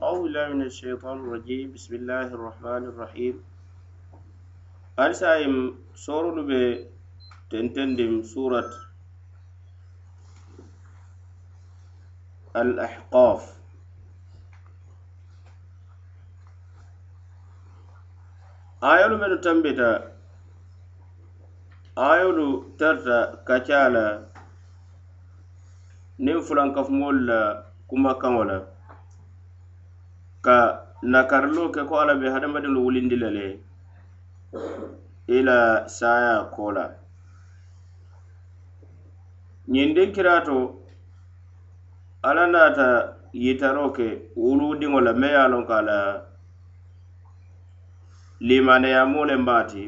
أعوذ بالله من الشيطان الرجيم. بسم الله الرحمن الرحيم. أنا سايم سورة تنتندم سورة الأحقاف. آية من تنبت آية ترتا كتالا. نفلان كفمولا كما كمولا كم ka nakarilo ke ko ala be hadamadiŋolu wulindi le le i la saaya koo la ñindiŋ kiraato ala naata yitaroo ke wuluudiŋo la me ye lon ka la limaneyamoo le maati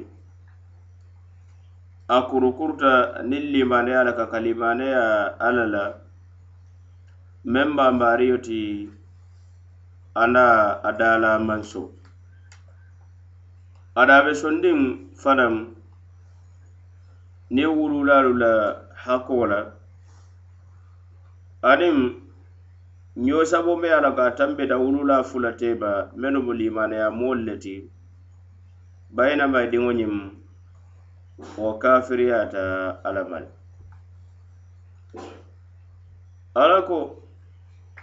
a kurukurta niŋ limaneya la ka ka limaneya ala la meŋ bambariyo ti ala a daala manso. Adabe sondin fanaŋ niŋ wululalu la hako la aniŋ ñoo sabo me ala ka a tambita wulula fula teba menu mu limanaya moolu le ti bayinamay diŋo ñim wo kafiriyata alamal. Ala ko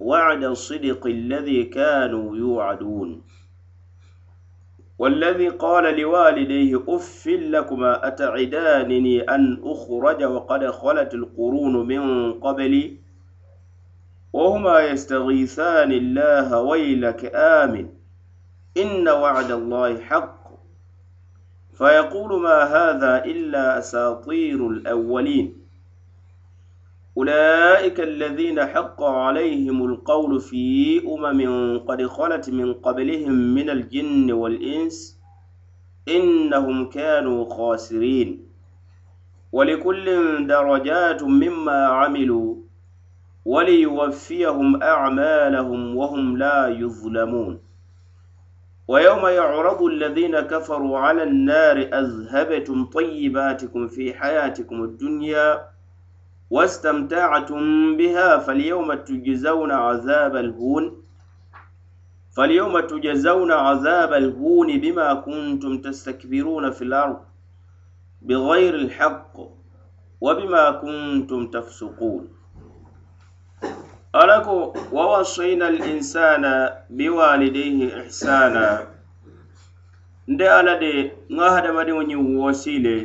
وعد الصدق الذي كانوا يوعدون. والذي قال لوالديه اف لكما أتعدانني أن أخرج وقد خلت القرون من قبلي؟ وهما يستغيثان الله ويلك آمن. إن وعد الله حق. فيقول ما هذا إلا أساطير الأولين. أولئك الذين حق عليهم القول في أمم قد خلت من قبلهم من الجن والإنس إنهم كانوا خاسرين. ولكل درجات مما عملوا وليوفيهم أعمالهم وهم لا يظلمون. ويوم يعرض الذين كفروا على النار أذهبتم طيباتكم في حياتكم الدنيا واستمتعتم بها فاليوم تجزون عذاب الهون فاليوم تجزون عذاب الهون بما كنتم تستكبرون في الأرض بغير الحق وبما كنتم تفسقون. ألكو ووصينا الإنسان بوالديه إحسانا. Nde ala de ŋa hadamadiŋo ñiŋ woosile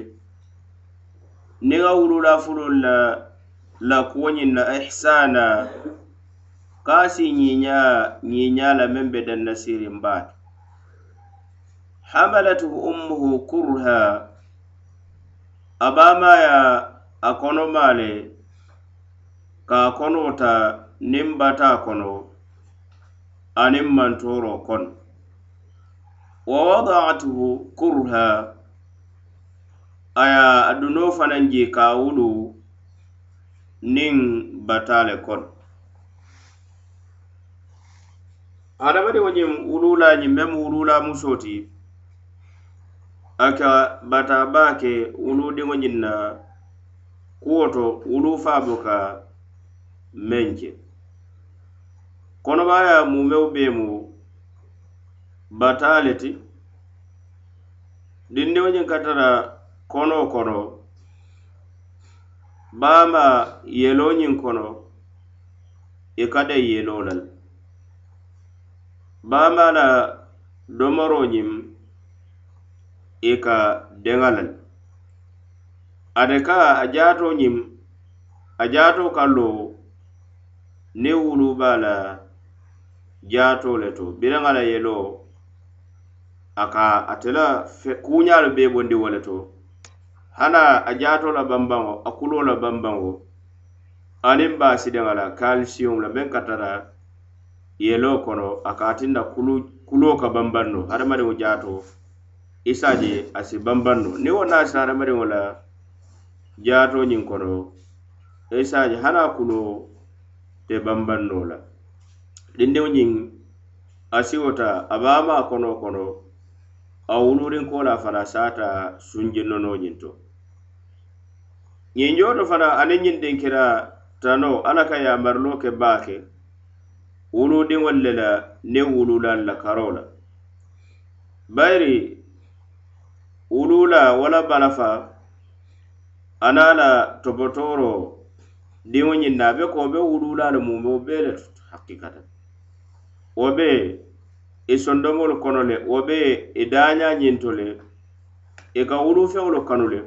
niŋ ŋa wulula fulol la la kuwo na ihsana. Kaasi a si la meŋ be danna sirin baa to hamalatuhu ummuhu kurha. A baamaaya a konomaa le ka a kono niŋ bata kono aniŋ mantoro kono wa wada'atuhu kurha. A ye a dunoo fanaŋ je ka a wulu. niŋ bata le kono hadamadiŋo ñiŋ wulula ñiŋ meŋ wulula musoo ti a ka bata baa ke wuludiŋo ñiŋ na kuwo to wulu faa ka meŋ ke kɔnɔbaya mumeu bee mu bata le ti dindiŋo ñiŋ ka tara kono kono baama yeloo ñiŋ kono e i e ka de yeloo la baama la domoroo ñiŋ i ka deŋa la ate ka a jaato ñiŋ a jaato ka lo niŋ wulu be a la jaato le to. Biriŋa la yelo a ka ate la kuuñaalu bee bondi wo le to. hana a jaatoo la banbaŋo a kuloo la banbaŋo aniŋ baasidiŋo la kalisiyomu la meŋ ka tara yeloo kono a ka a tinna kuloo ka banbaŋ no hadamadiŋo jaatoo i se a je a si banbaŋ no niŋ wo naata hadamadiŋo la jaatoo ñiŋ kono e i je hana a kuloo te banbaŋ no la. Dindiŋo ñiŋ a siwota a be kono kono a wuluurinko la fana saata sunje nono ñiŋ to. ñiŋ jooto fanaŋ aniŋ ñiŋ dinkira tano alla ka yamarilo ke baa ke wuluudiŋolu le la niŋ wuluulaalu la karo la bayiri wuluula wala balafa ana la tobotooro diŋo ñiŋ na a be ko wo be wuluulaalu muŋ be wo bee le tutu wo be i sondomolu kono le wo be i daañaa ñinto le i ka wuluufeŋolu kanu le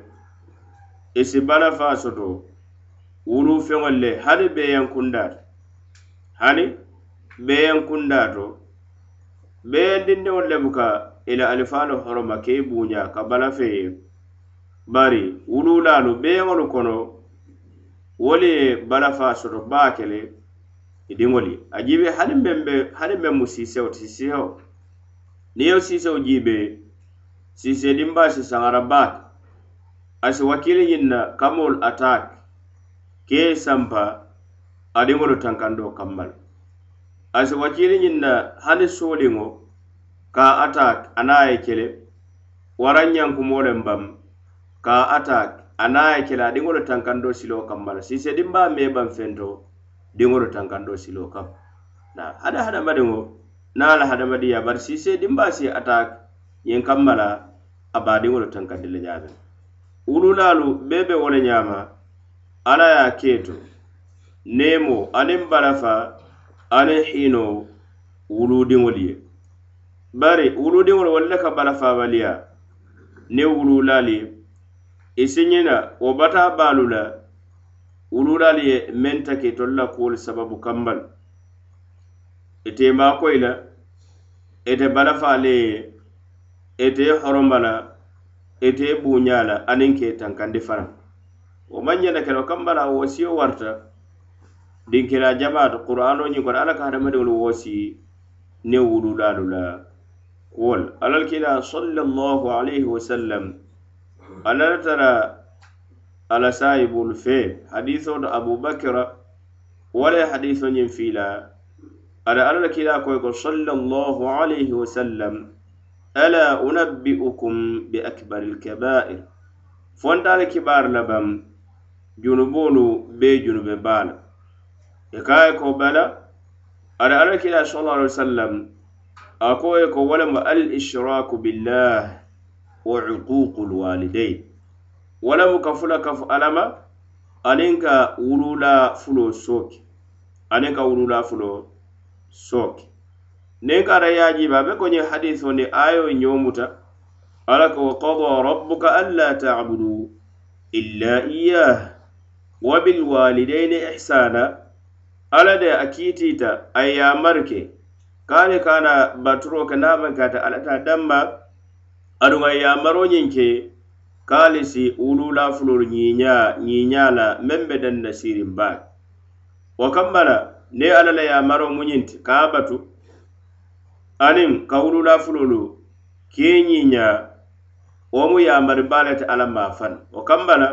i si bala faa soto wulu feŋol le hani beeyankundaata hani beeyankundato beeyandindiŋol le buka i la alifaalo horoma ke i buuña ka bala feye bari wululaalu beeyaŋolu kono wolu ye bala faa soto baa kele idiŋol ye. A jiibe hani meŋ be hani meŋ mu siisewo ti siisewo niŋ ye siisewo jiibe siisee dimbaa si saŋara baake. asi wakili ñiŋ na kamolu atak ke ye sanpa adiŋolu tankando kamma le asi wakili ñiŋ na hani sooliŋo ka atak ana ye kele waraŋ ñankumo le bam ka atak ana ye kele adiŋolu tankando silo kamma le sise dimba me ban fento diŋolu tankando silo kam. Na hada hadamadiŋo na la hadamadiya bari sise dimba si atak ñiŋ kamma la a baadiŋolu tankandi le ñaameŋ wululaalu bee be wo le ñaama alla ye a ke to neemo aniŋ barafa aniŋ hiino wuluudiŋolu ye. Bari wuluudiŋolu wolu le ka barafaabaliya niŋ wuluulaalu ye. I si ñina wo bataa baalu la wuluulaalu ye meŋ take tolu la kuwolu sababu kamba ite maakoyi la ite barafa ale ye ite horoma la ete buuñaa la aniŋ ke tankandi fanaŋ wo maŋ ñana ke la kambala wosio warta dinkira jamaato qur'ano ñiŋ kono alla ka hadamadiŋolu wosi ne wululaalu la kuwol alla le kila sallallahu alayhi wasallam alla la tara ala saayibolu fee hadiso to abubakira wala ye hadiso ñiŋ fiila ada alla la kila koy ko sallallahu alayhi wasallam ala unabbi'ukum bi akbaril kaba'ir. Fontaale kibaar labaŋ junuboolu bee junube baa la i e ka a ye ko bala ada alla kila sallallahu alaihi wasallam a ko ye ko walama al ishraku billah wa uququl walidain walamu ka fula kafu alama aniŋ ka wulula fulo sooke. Aniŋ ka wulula fulo sooke. niŋ kara yajiba be ko ñiŋ hadiso ni ayo ñomuta ala ko wa qada rabbuka alla tabudu illa iyah wa bilwalidaini ihsana ala de a kiitiita a ye yamari ke kana baturoo ke naŋ kata alla ta danma aduŋ a ye yamaroo ñiŋ ke kaali si wulula fulolu ñiiñaa ñiiñaa la meŋ be daŋ na siiriŋ baake. Wo kamma la niŋ alla la yamaroo muñinti ka batu aniŋ kawulula fulolu kee ñiiña wo mu yamari baa le ti alla maafaŋ wo kamba la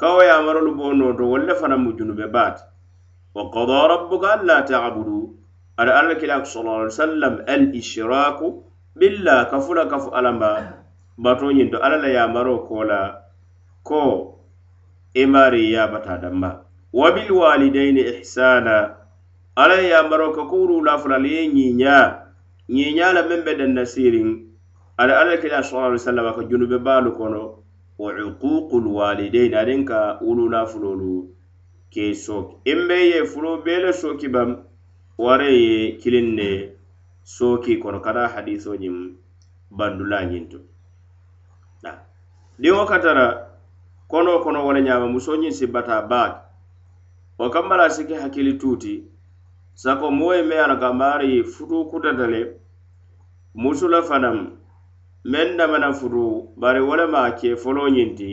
kawo yamarolu bo noto wolu le fanaŋ mu junube baati wa qada rabbuka alla tabudu. Ada alla kilaku sala ai sallam al ishraku billa kafula kafu alla ma bato ñinto alla la yamaro ko la ko imari yabata damba. Wa bilwalidaini ihsana alla ye yamaro ka kuwulula fulali ye ñiña ñiiñaa la meŋ be denna siriŋ ala alla kila sallallahu alaihi wasallam ka junube baalu kono wa uququl walidain aniŋ ka wulula fulolu ke sooki imbe ye fulo bee le sooki bam ware ye kiliŋ ne sooki kono kana hadiso ñiŋ bandula ñiŋ to diŋo ka tara kono kono wo le ñaama musoo ñiŋ sibbata baake wo kamma la hakkili tuuti sako moo ye meŋ a loŋ ko a maarii futuu kutata le musu la fanaŋ meŋ damana futu bari wo lemu a ke foloo ñiŋ ti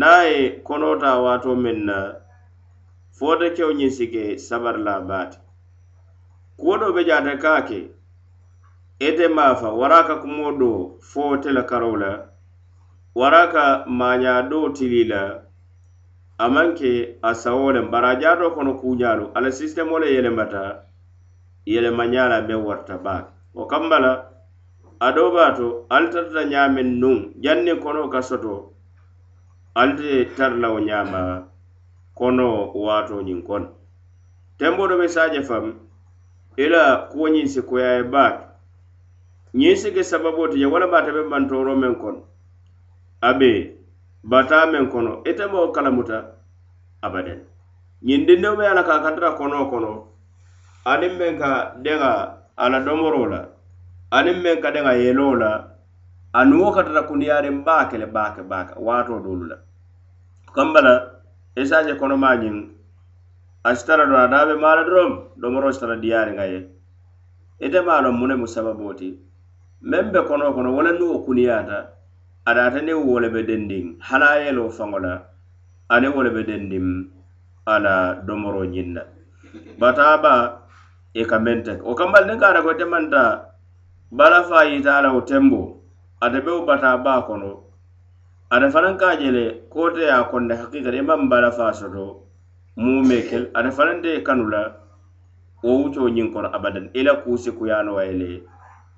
niŋ a ye konoo taa waatoo meŋ na fo kewo ñiŋ si ke sabari la baa ti kuwo doo be je ate ka a ke ite maafa wara ka kumoo doo fo wo te la karoo la wara ka maañaa doo tilii la a maŋ ke a sawo lem bari a jaatoo kono kuujaalu ala sisitemolu le yelemata yelemañaa la be warta baake wo kamma la adoo baa to ali tarata ñaameŋ nuŋ jaŋ niŋ ka soto ali te tara la wo ñaama konoo waatoo ñiŋ kono tembo do be saaje fam i la kuwo ñiŋ si koyaa ye baake ñiŋ si ke sababoo ti je wo le maata be bantoro meŋ kono abe bata men kono ite moo kalamuta abaden. Ñindindiŋo be ala ka katara konoo kono aniŋ meŋ ka deŋa ala domoro la aniŋ meŋ ka deŋa yeloo la aniŋ wo katara kundiyaariŋ baa kele baake baaka waato doolu la kamba la isaje konomaa ñiŋ a si tara a daa be maa la doroŋ domoroo si tara ye ite maa loŋ mu ne mu sababoo ti meŋ be konoo kono wo le nuŋ wo kuniyaata adaata ne wo be dendiŋ halayeloo faŋo la aniŋ wo be dendiŋ ala domoro ñiŋ na bataaba i e ka meŋ te wo kambal niŋ ka ata ko ite manta bala fa yita a la wo tembo ate be wo bataabaa kono. Ate fanaŋ ka a je le ko ye a konde hakikati i e maŋ bala fa soto mume kel ate fanaŋ te kanu la wo wuccoo ñiŋ kono abadan. I la kuusi kuyaanowa ye le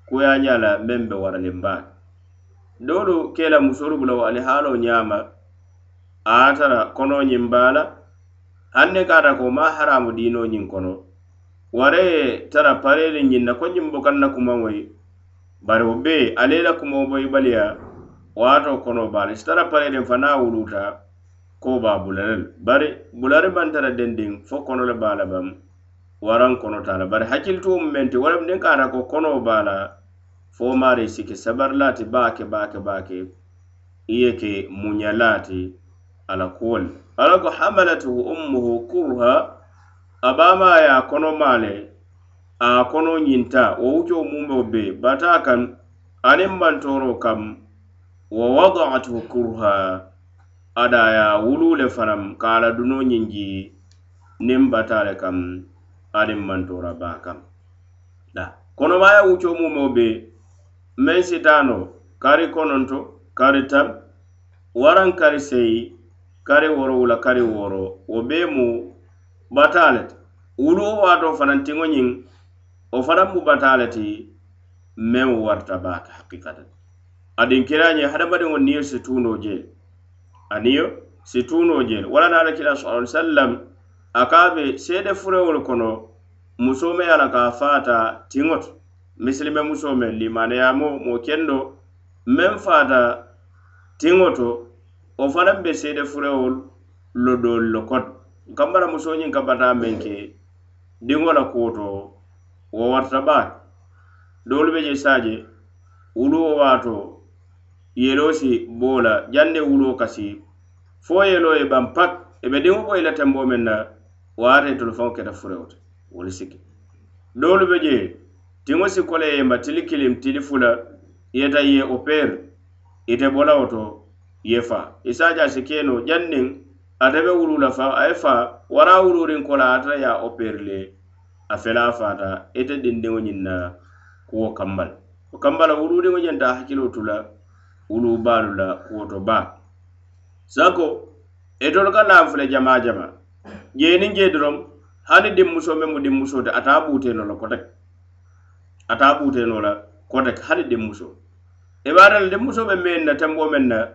kuyaa ñaa la meŋ be waraliŋ baake doolu ke la musolu bula wo ali haalo ñaama a ye tara konoo ñiŋ baa la hanne kaata ko ma haramu diinoo ñiŋ kono. Wara ye tara pareeli ñiŋ na ko ñiŋ bokaŋ na kumaŋo bari wo bee ale la kumoo boyi baliya waato kono baala si tara pareeliŋ fa niŋ wuluuta ko baa bulare le bari bulari baŋ tara dendiŋ fo kono le baa la baŋ waraŋ kono taa la bari hakkilituwo mu meŋ ti waraŋ niŋ kaata ko konoo baa la fo mari sike sabarlati sabarilaati baake baake baake i ke muñalaati ala kuwol. Ala ko hamalatuhu ummuhu kurha abama ye a kono maale a kono ñinta wo wujoo mumo be bata kan anin mantoro kam wa wadaatuhu kurha ada ye a wuluu le fanaŋ ka a la kam anin mantora ba kam. Da. Konomaya wucoo mumo be meŋ sitano kari kononto kari tabi waraŋ kari seyi kari woro wula kari woro wo bee mu bata le ti. Wulu wo waato fanaŋ tiŋo ñiŋ wo fanaŋ mu bata le ti meŋ warta baake hakikata adiŋ kira ñe hadamadiŋo niyo si tuunoo jee. Aniyo si tuunoo jee. Wala na ala kila sa sallam a ka a be seede furewolu kono musoo me ye a la ka a faata tiŋo ti. misilime musoo meŋ limaneyamo mo kendo meŋ faata tiŋo to wo fanaŋ be seede furewolu lo doolu lo koto kambara musoo ñiŋ ka bataa meŋ ke diŋo la kuo to wo warta baake doolu be je saaje wuluwo waato yeloo si boo la jande wuluwo kasi. Fo yeloo ye baŋ pak i be diŋo boyi la temboo meŋ na waate tolu faŋo keta furewo te wolu siki. Doolu be je tiŋo si kola yemba tili kilim tili fula yeta ye opeeri ite bola wo to ye fa. Isaja si keno janniŋ ate be wulula fa faa a ye faa wara wururiŋ kola ata ye a opeeri le a fela fata ite dindiŋo ñiŋ na kuwo kamba o kambala wuluriŋo la ñanta a hakkilo tula wulu baalu la kuwo to baa. Sako itolu ka naŋ fule jama jamaa jeeniŋ jee doroŋ hani dimmuso meŋ mu dimmusoo te ata buteno lo no ata ɓuteno la kote hani dimmuso i be ata la dimmuso be meŋ na tembo men na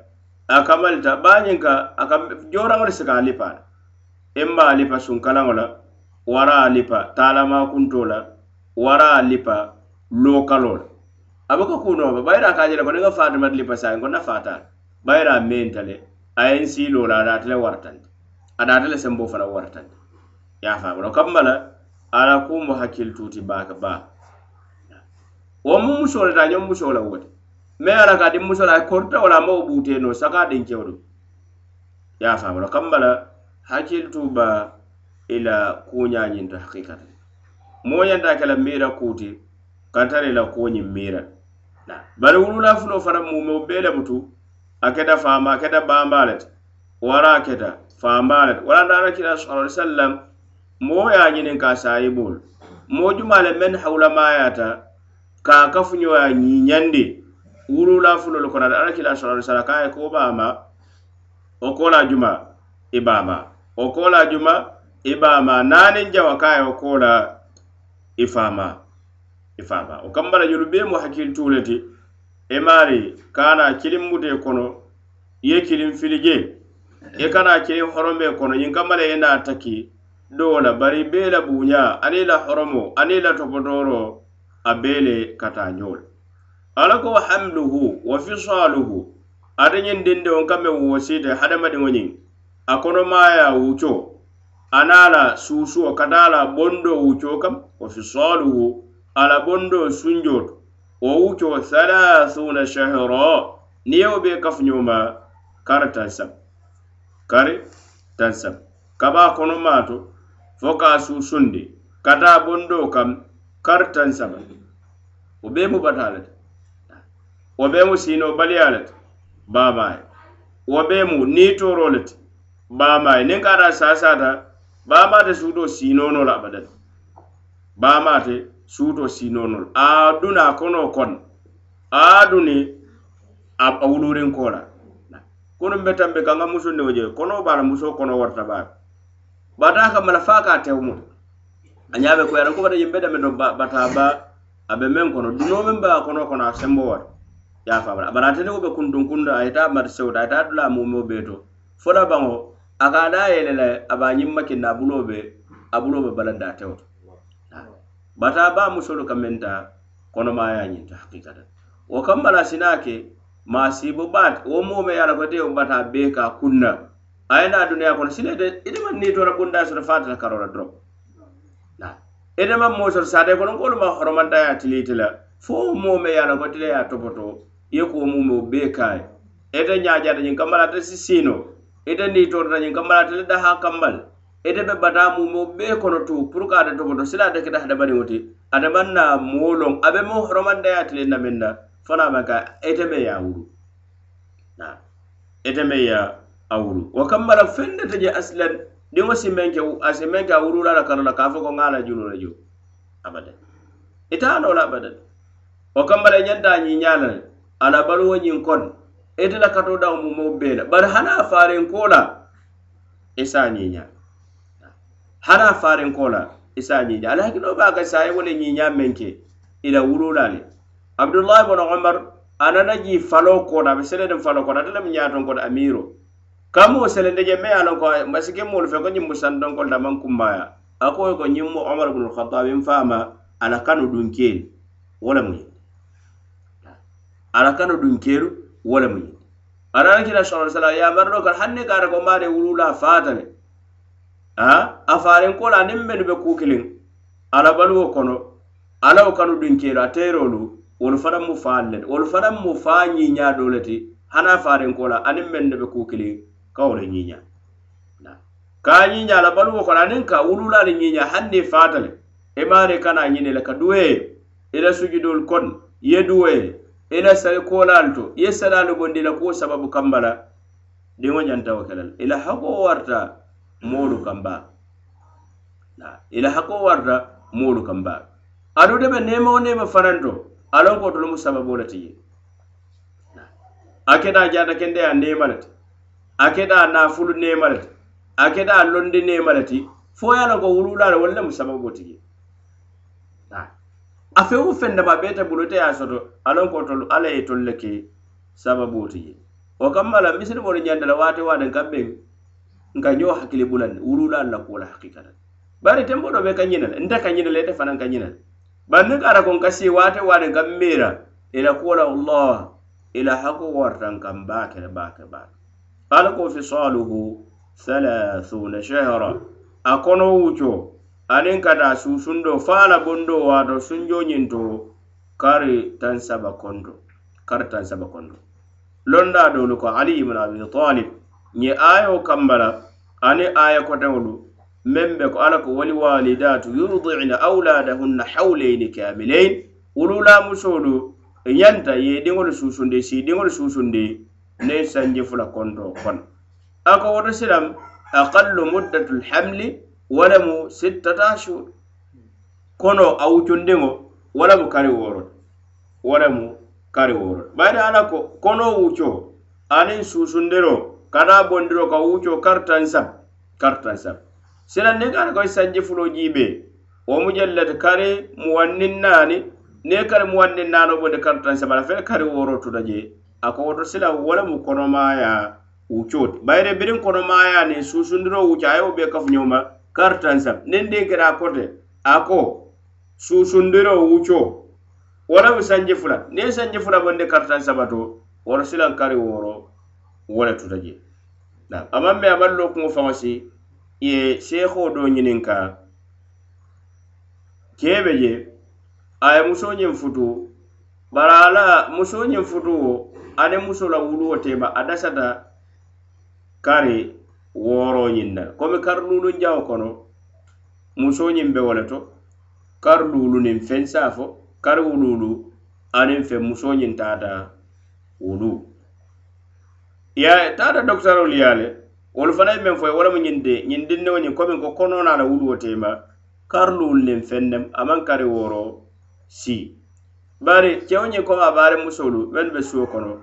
a kamalita bañiŋ ka a ka joraŋo a lipa. La imma a lipa sunkalaŋo la wara a lipa taalamakunto la wara a lipa lokalo la a be ka kunoo ba bayira ka je le ko niŋ ŋa fatimata lipa saayiŋ ko na fata bayira mentale menta le a ye n siiloo la a daata le waratandi a daata le semboo fana waratandi ya a faamuna o kamma la ala kumo hakkil tuuti baaka ba wo mu musoo le ta ñoŋ musoo la wo ala ka di musola korta wala wo la a mawo buutee noo saka dinkewo do ye a faamu la kamba la hakkilitu ba i la kuuñaañinto hakikata moo ñanta ke la miira kuuti kantara i la kuoñiŋ bari wulula fulo fara mu bee bele butu akeda fama akeda bambalet. Wara akeda fambalet. Wala dara kila sallallahu alaihi wasallam mo ya a ñiniŋ ka saayiboolu moo juma le meŋ hawulamaayata ka a kafuñoya ñiiñandi wurula fulolu kono ada alakila sala sala ka ye ko baama o kola juma e i baama wo kola juma e i baama naaniŋ jawa ka o kola i e faama i faama wo kamba jolu bee mo hakilituu tuleti e mari kana kilim mute kono ye kilim fili e kana kilim horombe kono yin kambala ye naa taki dola bari bela la buuña la horomo aniŋ la topotoro a bele kata ka ala ko hamluhu wa fisaluhu ada ñiŋ dinde on kambe wosite hadamadiŋo ñiŋ. A konomaaya wuco ana la suusuo ka la bondo wuco kam wa fisaluhu ala bondo sunjo wo wuco halathuna shahra niŋ yewo bee kafuñoo ma tansam kari tansam kaba baa konomaa fo ka susundi kata bondo kam kar tan saba wo bee mu bata le ti wo bee mu sino baliyaa le ti baamaaye wo bee mu niitooroo le ti baamaaye niŋ ka ata saasaata baamaa te suutoo siinoo noo la abada ti baamaa te la a kono kon. Aduni a wulurin la kono be tambe kanga n ka musu niŋo je kono bala muso kono warta ba. Bata ka mala faa ka a a ñaaɓe ko yaran kobata yimɓe ɗame ɗo bataba aɓe men kono duno men ba kono kono a sembo wata yafamata abaratene ko ɓe kundun kunda a yita mata sewta a yita dula mumeo ɓe to. Fola bango a ka da yele aba ñimma kinna a bulo balanda tewto bata ba musolu ka men ta kono ma ya ñinta haqiqatan. Wo kammala sina ke ma sibo baat wo mome yala ko tewo bata be ka kunna. A duniya kono sine ite man ni tora bunda soto fatata karora drop. ite maŋ moo soto kono ngolu ma horomanta ya tilite la fo mome me ye a loŋ ko tile ye topoto. Ye ko muŋ be kay bee nyaaja ye ite ñaajata ñiŋ kambala ate si siino ite niitootata ñiŋ kambala ate le daha kambal. Ite be bataa mumo be kono tu pour ka ate topoto. Sila ate kita hadamadiŋo ti adamaŋ na moo loŋ a be moo horomantaya tili na meŋ na. Fanaŋ maŋ ka ite me ye a wulu ite me ye a wulu wa kambala feŋ ne te je asilan diŋo si meŋ ke a si meŋ ke a wuruula la kanu la ka fo ko ŋa la junu la juu abada ite a noo la abadan. Wo kamba la ñanta a ñiñaa la a la baluwo ñiŋ kon. Ite la kato daŋo mu moo bee la bari hana a faarenkoo la isa ñiña hana a faarenkoo la i se ala hakkilo be a ka saye wo le ñiñaa meŋ ke ila la wuruula le abdulahi bono omar a nana jii faloo koota a be sele niŋ faloo koota ate lemu ñaaton koto amiiro kamoo selende je me alon ko masike moolu fe ko ñiŋ mu sandonkolta damaŋ kumbaya. Ako ko ko ñiŋ mu omar bnu lhatabiŋ fama ala kanu dunkeelu wo le mu ala kanu dunkeelu wo le mu ñiŋ ara alakila sala sala ya ɗo kan hanne kaara ko mare wulula faata a a faariŋ kola aniŋ mennu be kuu kiliŋ ala baluwo kono ala kanu dunkeelu a teeroolu wolu fanaŋ mu faalu le ti wolu fanaŋ mu faa ñiiñaa doo le ti hana faariŋ kola aniŋ mennu be kuu ka wo le ñiiña ka ñiiña la baluwo kono aniŋ ka wulula le ñiiña hanni faata le i e maari kana ñini le ka duwee i la sujudol kono ye duwee i la koolaalu to ye salaalu bondi la kuwo sababu kamba la diŋo ñanta wo ke la i la hakoo warta moolu kamba. I la hakoo warta moolu kamba. Adu de be neema wo faranto alon ko tolu mu sababoo le ti je a keta jaata kende ya neema le a keta naafulu neema le ti a keta londi neema le ti fo ye a ko wulula le wolu lemu sababu tigi a feŋ wo feŋ dama bee te bulu soto alaŋ ko tolu alla ye tolle ke sababo ti o wo misiri la misilimolu wate waden waate nka ño hakkili bulandi wululaalu la kuwola hakikata bari tembo ɗo ɓe ka ñina le nte ka ñina le ite fanaŋ ka ñina le bari niŋ ara ko nka sii waate waaten kaŋ ila kuwola allah ila hako wartan kam bakere le baake. ala ko fisaluhu halahuna shahra. A kono wuco aniŋ ka taa suusundo fo a la bondo waato sunjo ñinto kari tan saba konto kari tan saba konto londa doolu ko ali ibn abi talib ñe ayo kambala ani aya koteŋolu meŋ be ko ala ko wali walidatu yurdina auladahunna hawlaini kamilain wulula musolu ñanta ye diŋolu susundi si diŋolu susundi ne sanji fula konto kono ako ko woto silam aqallu muddatul hamli walamu sittata ashhur kono a wucundiŋo walamu kari woro walamu kari woro bayde ala ko kono wuco aniŋ susundiro kana bondiro ka wuco kartan sab kartan sab. Silan niŋ ala koy sanji fulo jibe wo mujallat kari muwannin naani ne kari muwannin naano bonde kartan sab ala fel kari woro tuta je a ko woto sila wo konomaya wuccoo ti bayire biriŋ konomaya ni susundiro wucca a ye wo bee kafuñoo ma sam. Niŋ diŋ keta kote a ko suusundiro wuccoo wo sanji fula. Niŋ sanji fula bonde kartan sabato woto silaŋ kari woro wo le tuta je. A be mee lo kuŋo faŋo si ye seekoo do ñiniŋ ka kee be je a ye musoo ñiŋ futu bari a la musoo ñiŋ futu wo aniŋ muso la wuluwo teema a dasata kari wooro ñiŋ na komi kari luuluŋ jaŋo kono musoo ñiŋ be wo le to kari luulu niŋ feŋ saafo kari wuluulu aniŋ feŋ musoo ñiŋ taata wulu. Ya tata dokitarolu yale wolu fanaŋ men meŋ fo ye wo lemu ñiŋ de ñiŋ dindiŋo ko konoo naa la wuluwo teema kari luulu niŋ feŋ nem a kari woro si. bari kewo ñiŋ koma baari musolu mennu be suo kono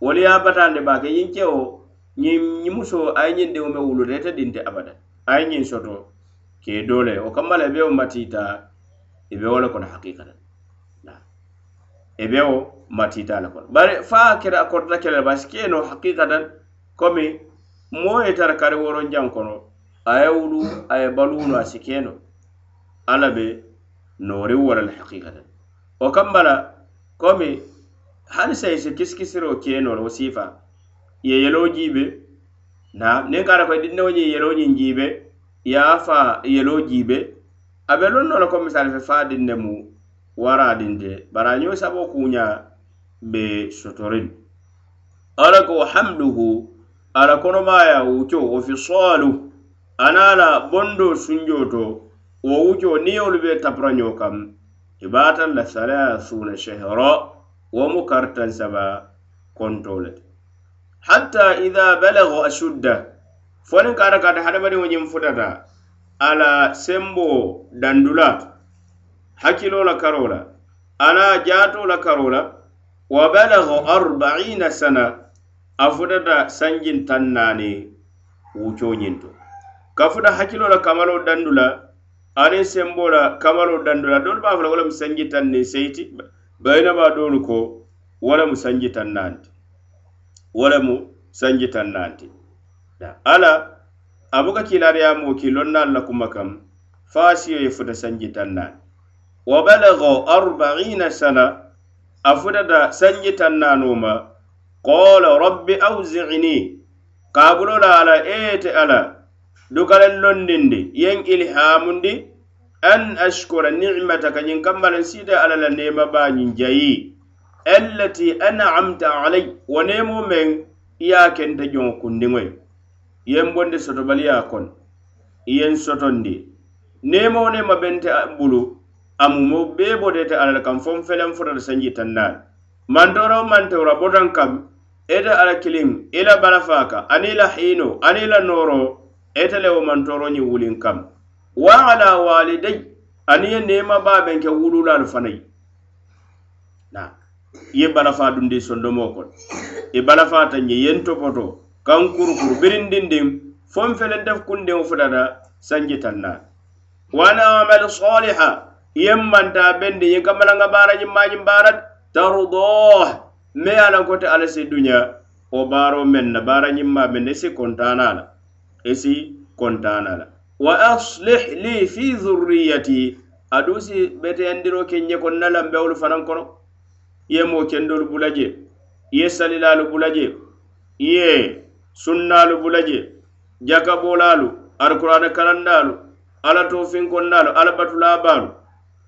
wolu ye a batandi baake ñiŋ kewo ñiŋ ñiŋ muso a ye ñiŋ diŋo me wuluta ite dinte abada a ye ñiŋ soto ke doo le wo kamma la i e be wo matiita i e be wo le kono hakikatan. I e be wo matiita le kono bari fa a kera a korta kele le basi keno hakikatan komi moo ye tara kari woronjaŋ kono a ye wulu a ye baluuno a si keno alla be nooriŋ wo le la hakikatan. o kambala komi hani sayi si kisikisiro keenoo la wo siifa ye yelo jibe na niŋ kara a ko dinnewo ñiŋ yeloo ñiŋ jiibe ye a faa yeloo jiibe. A be loŋ noo ko misali fe fa dinne mu wara dinte bara a ñoo saboo kuuñaa be sotorin. Ala ko hamduhu ala konomaaya wuco wo fisaalu ana la bondo sunjoo to wo wuco niŋ yewolu be tapura ñoo ibatan la salasuna shahra wo mu kartan saba kontole. Hatta idha balagha ashudda fonin kara kata hadamadiŋo ñiŋ futata ala sembo dandula hakkilo la karo la ala jato la karo la wa balagha arba'ina sana a sanjin tannani naani nyinto ñiŋ hakilo la kamalo dandula aniŋ senboo la kamaroo dando la doolu be a fo la wo lemu sanji taŋ niŋ seyiti bayinabaa doolu ko wo lemu sanji taŋ naani ti wo lemu sanji taŋ naani ti ala a buka kiilaariyamoo ki lonnaalu la kuma kam faasiyo ye futa sanji taŋ naani wa balago arbaina sana a futata sanji taŋ naanoo ma qala rabbi awzini kaabuloo la ala eete ala dukalen londindi yen ilhamundi an ashkura nimataka ñiŋ kammalaŋ sita alla la neema baañiŋ jayi allati an'amta alay wa nemo men i ye jon kenta joŋo kundiŋoy yeŋ bondi sotobaliya kon yen sotondi nemo neema bente bulu amumo bee botete alla la kaŋ foŋ feleŋ fotata sanji tannaani mantoro mantoro botan kam ete ala kiliŋ i la balafa ka aniŋ la hiino aniŋ la nooro ite le mantoro mantoroñiŋ wulin kam. Wa ala waliday aniŋ ye nema baben ke wululalu fanayi na ye balafa dundi sondomo kon. E I balafaata ñe yen topoto kan kurukuru birindindin fon foŋ felentef kundiŋo fotata sanji tanna wana amal saliha i ye manta bendi i ka malanga baarañiŋ maajiŋ baarat tarudoh me ye a lankote si duña o baro men na baarañiŋ maa meŋ na si kontana la isi kontana la wa aslih li fi dhurriyati adusi bete beteyandiro kenye ñe konna lambewolu fanan kono? Ye mo kendolu bula je i ye salilaalu bulaje. Je i ye sunnaalu bula je jakabolaalu alkurana kalandaalu ala tofinkonnaalu ala batulabaalu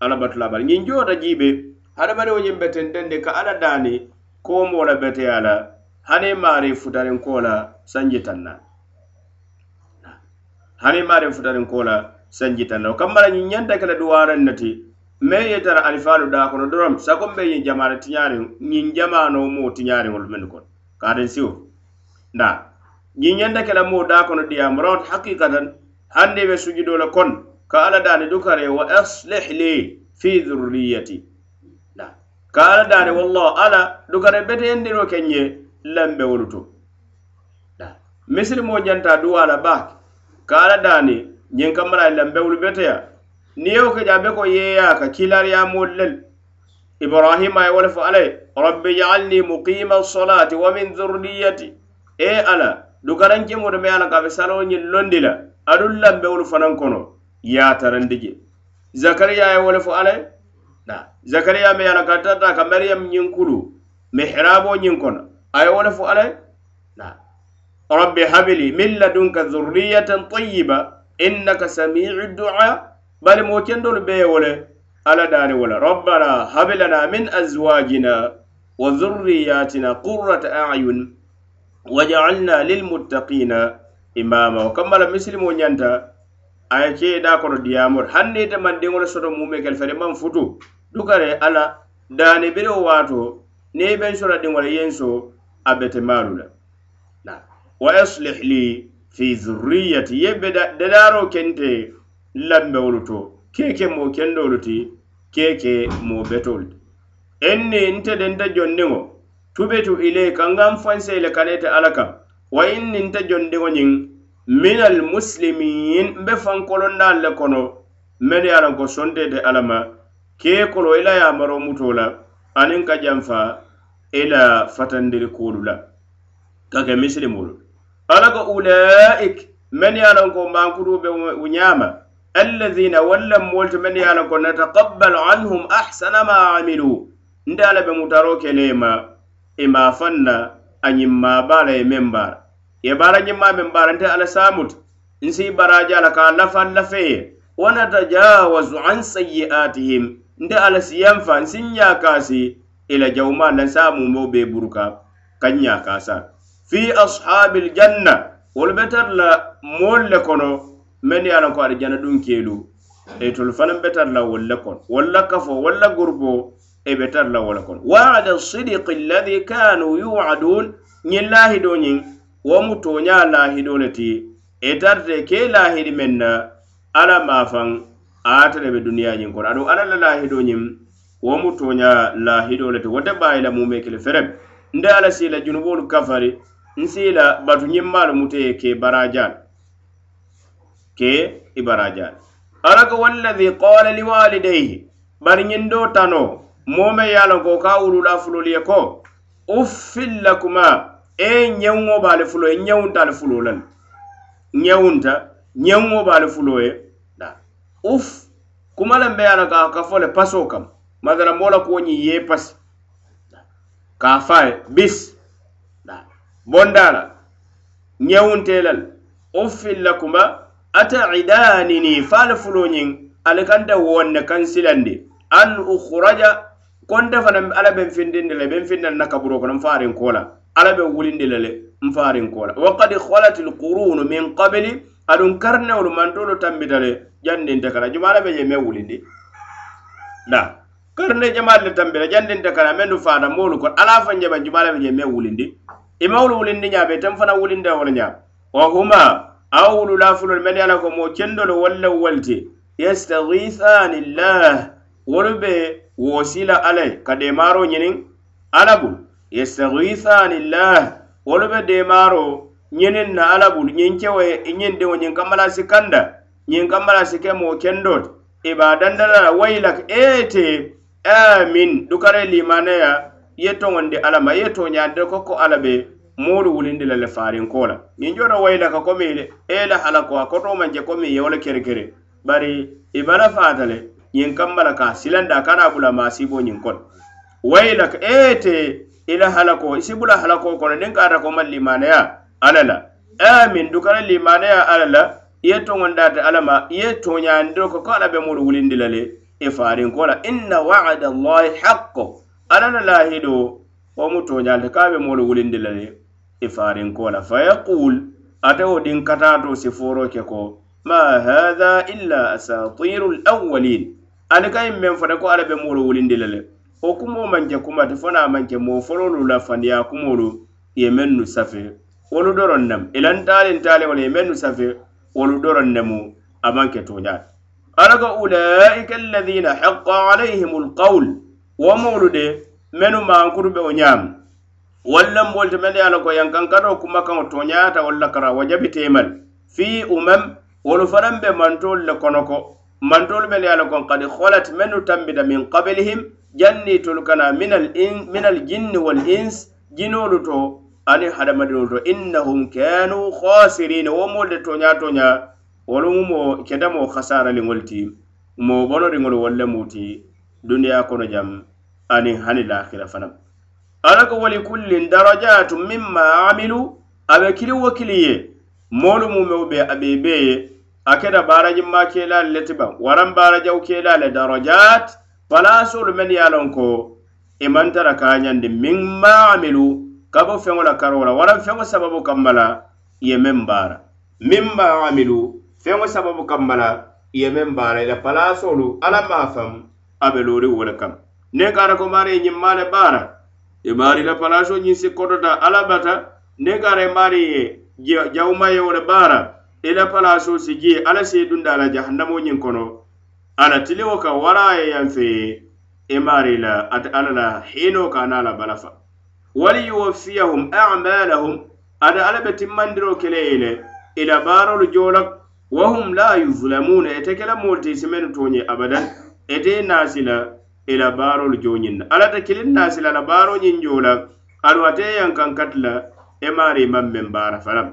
ala batulabaalu ñiŋ joota jiibe hadamadiŋo ñiŋ betenten de ka ala daani ko moo la beteya la hani maari futarinkoo la sanji tanna. hani maariŋ futariŋ ko la sanjita la ñiŋ ñanta ke la duwaraŋ ne ti meŋ ye tara alifaalu daa kono dorom sakon be ñiŋ jamaana tiñaariŋ ñiŋ jamaanoo moo tiñaariŋolu mennu kono kaariŋ siwo. Nda ñiŋ ñanta ke la moo daa kono diyamoroŋo hakikatan hande be sujudoo la kono ka ala daani dukare wa aslih li fi dhurriyati. Nda ka ala daani wallahu ala dukare beteyendiroo keŋ ye lambe wolu to nda misilimoo janta duwa la baake ka ala daani ñiŋ kambara i wolu beteya. Niŋ yewo ke jabe ko yeya ka kiilariya moolu lelu ibrahima ye wo le fo alla rabbi jaalni muqima solati wa min zurriyati. E ala dukarankemoo to me ala a la ka be saloo ñiŋ londi la aduŋ lanbewolu fanaŋ kono ye a je zakariya ye wo le fo alla ye zakariya me ye a ka tata ka mariyam ñiŋ kulu mihrabo ñiŋ kono. Ay wala wo le na rabbi habli min ladunka dhurriyatan tayyiba innaka samiu du'a. Bari mo kendolu bee wo ala alla wala. Wo la rabbana hablana min azwajina wa dhurriyatina qurrata ayun wajaalna lilmuttaqina imama. Wo kamma la misilimo ñanta a ye ke da kono diyamoto hanni ite mandiŋo le soto mume kel fere man futu dukare ala daani biriwo waato niŋ i beŋ sora diŋo le yeŋ so a bete maalu la naa ويصلح لي في ذريتي يبدا ددارو كنت لمبه ولتو كيكي مو كندولتي كيكي مو بتولتي inni nte denta jondiŋo tubitu ilayka ngan fanse le kanete ala kam. Wa inni nte jondiŋo ñiŋ minal muslimin mbe fankolondaal le kono mene ye lanko sontete ala ma kee kolo ila ye maro muto la aniŋ ka janfa ila fatandiri kuolu la. Ka ke ala ko ulaik men ye a lon ko mankutuu be wo ñaama allazina walla molto men ye a lon ko natakabbalu anhum ahsana ma amilu. Nte ala be mutaro kelema e ima fanna a ñimma baala ye meŋ baara ye bara e ñimma e meŋ baara nte ala samut. Nsi baraja la ka lafa lafe. Wa natajawazu an sayi'atihim nte ala siyanfa nsin ñakasi ila jawma lansa mumo be buruka. Kaŋ ñaakaasa fi ashabil janna wolu be tara la moolu le kono men ye a ko arijana dunkeelu e tolu fanaŋ be tara la wolu le kono walla kafo walla gurbo e be tara la wo le kono waada sidiki alladi kanu yuadun ñiŋ laahido ñiŋ wo mu tooñaa laahido le ti e itarite ke laahidi meŋ na ala maafaŋ ate le be duniyaa ñiŋ kono aduŋ alla la laahido ñiŋ wo mu tooñaa laahido le ti wo te baayi e la mume kili ferem. Nde alla si la junuboolu kafari nsiila batu ñimmaalu mute ye ke barajal ke i barajaalu ala ko wallahi qala liwalidayhi bari ñiŋ do tano mome ye a loŋ ko ka wulula fulolu ye ko uffin lakuma e ñeŋo be fulo ye ñeŋunta ali fulo le ñeŋunta ñeŋo be fulo ye uf kuma le be ye a loŋ ka fo paso kam masala mola la kuwo ye pasi ka fa ye bis. bondala ñewuntelal uffil lakuma ataidanini faala fuloñiŋ ali wonne kan silandi an ukhraja konte fana ala ben findinde le ben findan na kaburo kono nfaariŋ kola ala ben wulinde le mfarin kola wa qad khalat al qurun min qabli adun karnewolu mantolu tambita le jandinte kana juma ala be je me wulindi. Da karne jamaat le tambita jandinte kana mendu fada molu ko ala fa jaba jumala be je me wulindi. imawolu wulindi ñaabe ten fana wulinde wolu ñaabe wa huma aw wulula fulol men ye ko mo kendolu walla walti yastagisani llah wolu be wosila alay. Ka demaro ñiniŋ alla bulu llah wolu be demaro ñinin na alla bulu ñiŋ kewo ye ñiŋ diŋo ñiŋ kammalasi kanda ñiŋ kammalasi ke moo kendo ti ibadandala waylak ete. Amin. Dukare limaneya ye toŋondi alla ma ye toñaandi ko ko alla be moolu wulindi la le faarinko la. Ñiŋ jooto wayila ka komi e la ala ko a koto maŋ je komi ye wo le kerekere bari i bala faata le ñiŋ kamma la ka silanda kana bula maasibo ñiŋ kono. Wayila ka ete i la halako i si bula halako kono niŋ kaata ko maŋ limaneya alla la. Amin dukana limaneya alla la ye toŋondaate alla ma ye toñaandiro ko ko alla be moolu wulindi la le e i farinko la. Inna wa'ada allahi haqqo. alla la lahido wo mu toñalte ka be moolu wulindi la le i farinko la fa yaqul ate wo din katato siforo ke ko ma hadha illa asatiru lawalin ani ka yin men fota ko ala be moolu wulindi la le wo kumo manke kumati fo na manke moo fololu la fandiya kumolu ye mennu safe. Wolu doron nem ilantalin wala ye mennu safe wolu doron nemu amanke toñaati alaka ulaika alladhina haqa alayhim alqawl wo moolu de mennu mankuru be o ñaamu walla moolu te mennu ko a loŋ kuma kan to nyaata walla kara wajabi temal fi umam wolu fanaŋ be mantol le kono ko mantoolu mennu ye a loŋ kon kadi holat mennu tambita min kabilihim jannitolu kana minal, in, minal jinni wal ins jinolu to ani hadamadiŋolu to. Innahum kanu khasirin wo moolu de toñaa toñaa wolu mu mo kedamoo hasaraliŋolu ti mo bonoriŋolu wolu le mu duniya kono jam aniŋ hani lahira fana ala ko wali kullin darajatu mimma amilu a be kili wo kili ye moolu mumeo be a be bee ye a keta baarajimma keelaalu le ti baŋ waraŋ baarajaw keelaa darajat palasolu men ye lon ko e imantara kañandi tara kaa mimma amilu kabo feŋo la karola waran feŋo sababu kamma la ye men baara. Mimma amilu feŋo sababu kamma la ye meŋ baara ila palasolu alla maa faŋ a be looriŋ wo le kaŋ niŋ kaara ko maari ye ñiŋ maa le baara i e maari la palaso ñiŋ e e si kotota alla bata niŋ kaara i maari ye jawuma ye wo le baara i la palaso si jee alla si i dunda la jahannamo ñiŋ kono ala tiliwo ka wara ye yaŋ fee i maari la ate alla la hiinoo ka naa la balafa wali yuwaffiyahum amalahum ate alla be timmandiro kele ye le i la baarolu joo la wa hum la yuzlamuna ite ke la moolu te abadan. ete nasila e i la baarolu jooñiŋ na alla ta la baaro ñin jola la ate yankan katla e maari i maŋ meŋ baara fanaŋ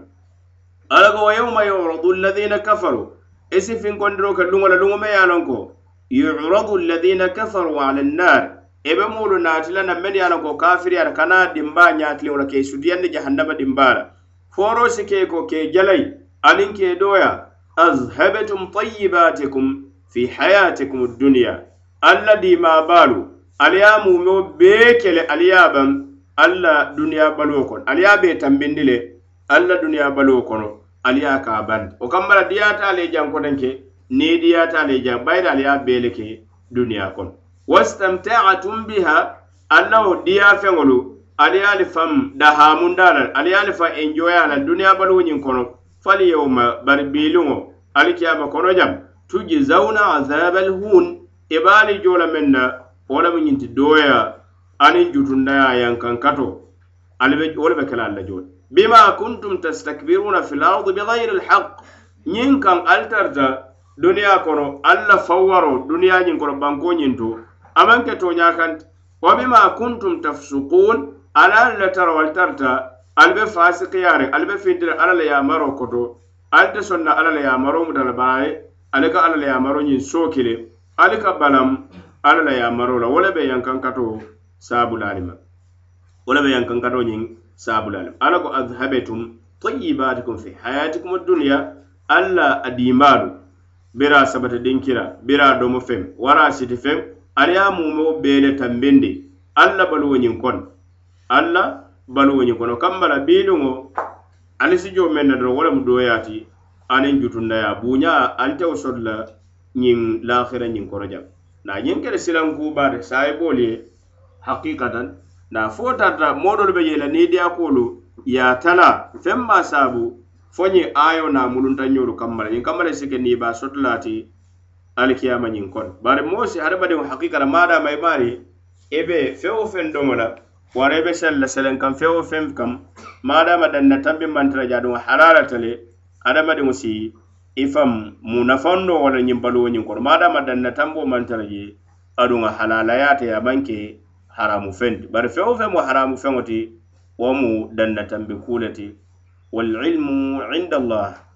alla wa yawma yuradu alladhina kafaru esi fin kondiro ka luŋo la luŋo me ye ko? Yuradu alladhina kafaru ala an-nar ebe mulu natila na men ye ko? Kafiri ko kana dimba ñaatiliŋo wala ke i sutiyandi jahannama dimbala foro sike ko ke jalai alin ke doya azhabtum tayyibatikum fi hayatikum duniya alla dimaa baalu ali ye a mumeo bee kele ali ye a alla duniya baluwo kono ali ye bee tambindi le alla duniya baluwo kono ali ye ka a bandi wo kamma la diyaata ali ye jankoteŋ ke niŋ diyaata ali ye jaŋ ali ye bee le ke duniya kono wastamtaatum biha. Alla wo diya feŋolu ali ye ali faŋ dahamunda la ali ye ali faŋ enjoya la duniya baluwo ñiŋ kono fali yewma bari biiliŋo ali kiyama kono jam. tujzawna azabal hun e i be ali jo la meŋ na wo lemu ñinti dooya aniŋ jutundaya yankaŋ kato albe wala be kala ali la bima kuntum tastakbiruna fil ardi bigayri lhaq ñiŋ kaŋ ali tarta duniya kono ali la fawwaro duniya nyin kono banko ñiŋ to. A ke toñaa kanti wa bima kuntum tafsuqun ala la tara wal tarta albe fasiqiyare albe ali be fintiri ala le yamaro koto. Ali te sonna ala le yamaro muta le ale ka alla la yamaro ñiŋ soo kile ali ka balam alla la yamaro la wo le be yankankato saabulaali ma. Wo le be yankankato ñiŋ saabulaali ma. Alla ko adhabetum tayibatikum fi hayatikum adduniya alla a diimaalu bira sabata dinkira bira domo feŋ wara siti feŋ ali ye mumo mumeo bee le tambindi alla baluwo ñiŋ kono. Alla baluwo ñiŋ kono. Kambala biiliŋo ali si joo meŋ na doroŋ wo lemu dooyaati aniŋ jutundaya buuña antewo soto la ñiŋ lahira ñiŋ koro korojaŋ na ñiŋ kele silankubaate saayiboolu ye haqiqatan na fo tarta moodolu be je la niŋ diyakoolu ye tala feŋ maa saabu fo ñiŋ ayo na muluntañoolu kamma la ñiŋ kamma la sike niŋ i soto laati alikiyama ñiŋ kono. Bari moo si hadamadiŋo haqiqata maadama i maari i e be feŋ wo feŋ domo la wara i be sele la selen kam feŋ feŋ kam maadama danna tambi mantara jaaduŋo halalata le hadamadiŋo si i faŋ munafaŋo do walla ñiŋ baluwo ñiŋ kono maadama danna tamboo maŋ tara je aduŋ a halalayaate a maŋ ke haramu feŋ ti bari feŋ wo feŋ mu haramu feŋo ti wo mu danna tambi kuu le ti inda allah.